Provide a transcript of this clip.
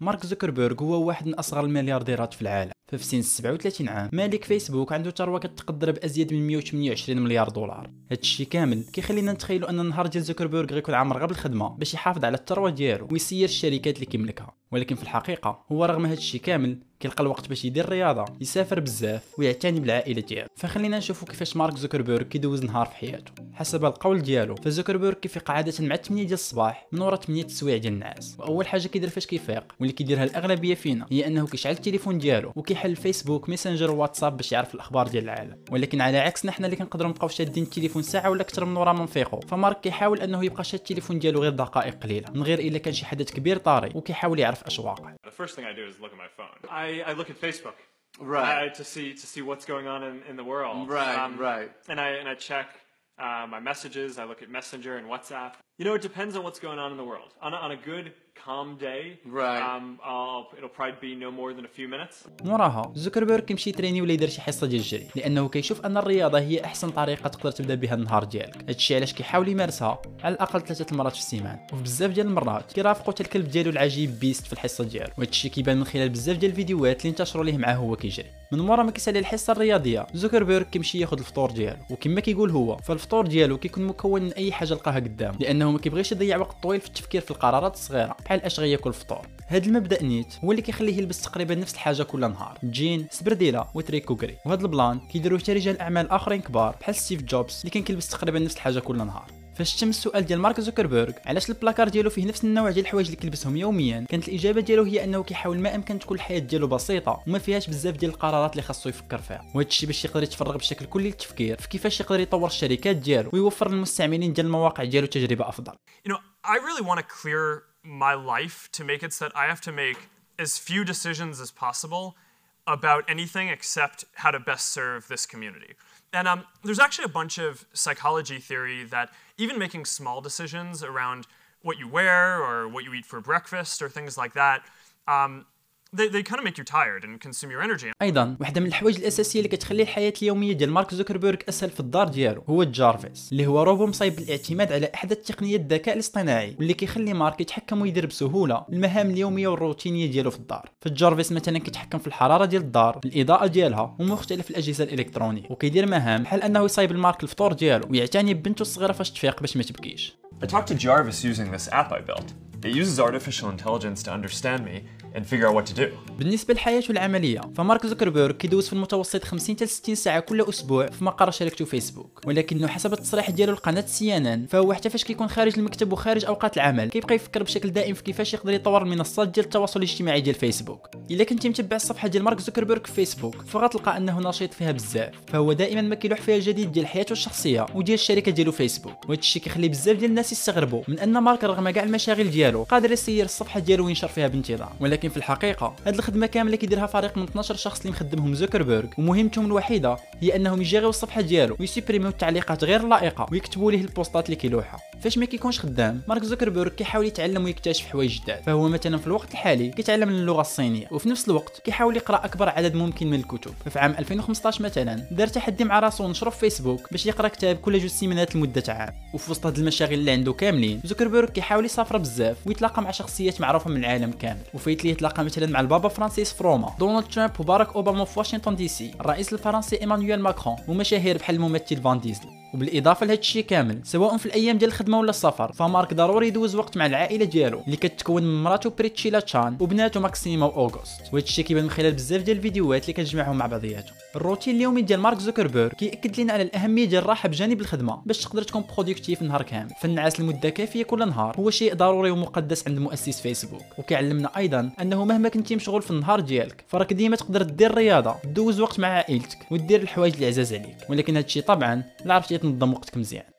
مارك زوكربيرغ هو واحد من أصغر المليارديرات في العالم. ففي سن 37 عام مالك فيسبوك عنده ثروه كتقدر بأزيد من 128 مليار دولار. هادشي كامل كيخلينا نتخيلوا أن النهار ديال زوكربيرغ غيكون عامر غير بالخدمه باش يحافظ على الثروه ديالو ويسير الشركات اللي كيملكها. ولكن في الحقيقة هو رغم هادشي كامل كيلقى الوقت باش يدير الرياضة يسافر بزاف ويعتني بالعائلة ديالو. فخلينا نشوفوا كيفاش مارك زوكربيرغ كيدوز نهار في حياته. حسب القول ديالو فزوكربيرغ كيفيق عادة مع 8 ديال الصباح من ورا 8 تسويع ديال النعاس. وأول حاجة كيدير فاش كيفيق واللي كيديرها الأغلبية فينا هي أنه كيشعل التليفون ديالو وكيحل فيسبوك ميسنجر واتساب باش يعرف الأخبار ديال العالم. ولكن على عكسنا حنا اللي كنقدروا نبقاو شادين التليفون ساعة ولا أكثر من ورا ما نفيقوا فمارك كيحاول أنه يبقى شاد التليفون ديالو غير دقائق قليلة من غير إلا كان شي حدث كبير طاري وكيحاول يعرف اش واقع The first thing I do is look at my phone. I, I look at Facebook Right. uh, to see to see what's going on in, in the world. Um, Right, right. And I and I check uh, my messages. I look at Messenger and WhatsApp. You know, it depends on what's going on in the world. On a, on a good calm day, Right. Um, I'll, it'll probably be no more than a few minutes. موراها زوكربيرغ كيمشي تريني ولا يدير شي حصة ديال الجري لأنه كيشوف أن الرياضة هي أحسن طريقة تقدر تبدأ بها النهار ديالك. هادشي علاش كيحاول يمارسها. على الأقل ثلاثة المرات في السيمانة. وفي بزاف ديال المرات كيرافقو حتى الكلب ديالو العجيب Beast في الحصة ديالو. وهادشي كيبان من خلال بزاف ديال الفيديوهات اللي انتشروا ليه معاه هو كيجري. من مورا ما كيسالي الحصة الرياضية زوكربيرغ كيمشي ياخذ الفطور ديالو. وكما كيقول هو فالفطور ديالو كيكون مكون من أي حاجة لقاها قدامه لأنه ما كيبغيش يضيع وقت طويل في التفكير في القرارات الصغيرة بحال اش غياكل الفطور هذا المبدأ نيت هو اللي كيخليه يلبس تقريبا نفس الحاجة كل نهار جين سبرديلة وتريكو غري وهذا ال plan كيديروه حتى رجال أعمال آخرين كبار بحال ستيف جوبز اللي كان كيلبس تقريبا نفس الحاجة كل نهار. فاش تم السؤال ديال مارك زوكربيرغ علاش البلاكار ديالو فيه نفس النوع ديال الحوايج اللي كيلبسهم يوميا؟ كانت الإجابة ديالو هي أنه كيحاول ما أمكن تكون الحياة ديالو بسيطة وما فيهاش بزاف ديال القرارات اللي خاصو يفكر فيها. وهذا الشيء باش يقدر يتفرغ بشكل كلي للتفكير في كيفاش يقدر يطور الشركات ديالو ويوفر للمستعملين ديال المواقع ديالو تجربة أفضل؟ You know, I really want to clear my life to make it so that I have to make as few decisions as possible about anything except how to best serve this community. And um, there's actually a bunch of psychology theory that even making small decisions around what you wear or what you eat for breakfast or things like that, um, they, they kind of make you tired and consume your energy. أيضا واحدة من الحوايج الأساسية اللي كتخلي الحياة اليومية ديال مارك زوكربيرغ أسهل في الدار ديالو هو الجارفيس اللي هو روبو مصايب بالاعتماد على احدث تقنيات الذكاء الاصطناعي واللي كيخلي مارك يتحكم ويدير بسهولة المهام اليومية والروتينية ديالو في الدار فالجارفيس مثلا كيتحكم في الحرارة ديال الدار الإضاءة ديالها ومختلف الأجهزة الإلكترونية وكيدير مهام بحال أنه يصايب لمارك الفطور ديالو ويعتني ببنته الصغيرة فاش تفيق باش ما تبكيش I talked to Jarvis using this app I built. It uses artificial intelligence to understand me and figure out what to do. بالنسبة لحياته العملية فمارك زوكربيرغ كيدوز في المتوسط 50 حتى 60 ساعة كل أسبوع في مقر شركته فيسبوك. ولكنه حسب التصريح ديالو لقناة سي إن إن فهو حتى فاش كيكون خارج المكتب وخارج أوقات العمل كيبقى يفكر بشكل دائم في كيفاش يقدر يطور المنصات ديال التواصل الاجتماعي ديال فيسبوك. إلا كنتي متبع الصفحة ديال مارك زوكربيرغ في فيسبوك فغتلقى أنه نشيط فيها بزاف فهو دائما ما كيلوح فيها الجديد ديال حياته الشخصية وديال الشركة ديالو فيسبوك. وهذا الشيء كيخلي بزاف ديال الناس يستغربوا من أن مارك رغم كاع المشاغل ديالو قادر يسير الصفحة ديالو وينشر فيها بانتظام. ولكن في الحقيقة هاد الخدمة كاملة كيديرها فريق من 12 شخص اللي مخدمهم زوكربيرغ. ومهمتهم الوحيدة هي أنهم يجيريو الصفحة ديالو ويسيبريميو التعليقات غير لائقة ويكتبوا ليه البوستات اللي كيلوحها. فاش ما كيكونش خدام مارك زوكربيرغ كيحاول يتعلم ويكتشف حوايج جداد. فهو مثلا في الوقت الحالي كيتعلم اللغة الصينية وفي نفس الوقت كيحاول يقرأ أكبر عدد ممكن من الكتب. ففي عام 2015 مثلا دار تحدي مع راسو ونشره في فيسبوك باش يقرأ كتاب كل جوج سيمانات لمدة عام. وفي وسط هاد المشاغل اللي عنده كاملين زوكربيرغ كيحاول يسافر بزاف ويتلاقى مع شخصيات معروفة من العالم كامل. وفايت ليه يتلاقى مثلا مع البابا فرانسيس في روما دونالد ترامب وباراك أوباما في واشنطن دي سي الرئيس الفرنسي إيمانويل ماكرون ومشاهير بحال الممثل فان ديزل وبالإضافة لهذا الشيء كامل سواء في الأيام ديال الخدمة ولا السفر فمارك ضروري يدوز وقت مع العائلة ديالو اللي كتكون من مراته بريتشيلا تشان وبناته ماكسيما وأوغوست. وهذا الشيء كيبان من خلال بزاف ديال الفيديوهات اللي كتجمعهم مع بعضياتهم. الروتين اليومي ديال مارك زوكربيرغ كيأكد لنا على الأهمية ديال الراحه بجانب الخدمة باش تقدر تكون productif النهار كامل. فالنعاس لمده كافية كل نهار هو شيء ضروري ومقدس عند مؤسس فيسبوك. وكيعلمنا أيضا أنه مهما كنتي مشغول في النهار ديالك فراك ديما تقدر دير الرياضه دوز وقت مع عائلتك ودير الحوايج اللي عزاز عليك. ولكن هذا الشيء طبعا لا عرفتي تنظم وقتك مزيان.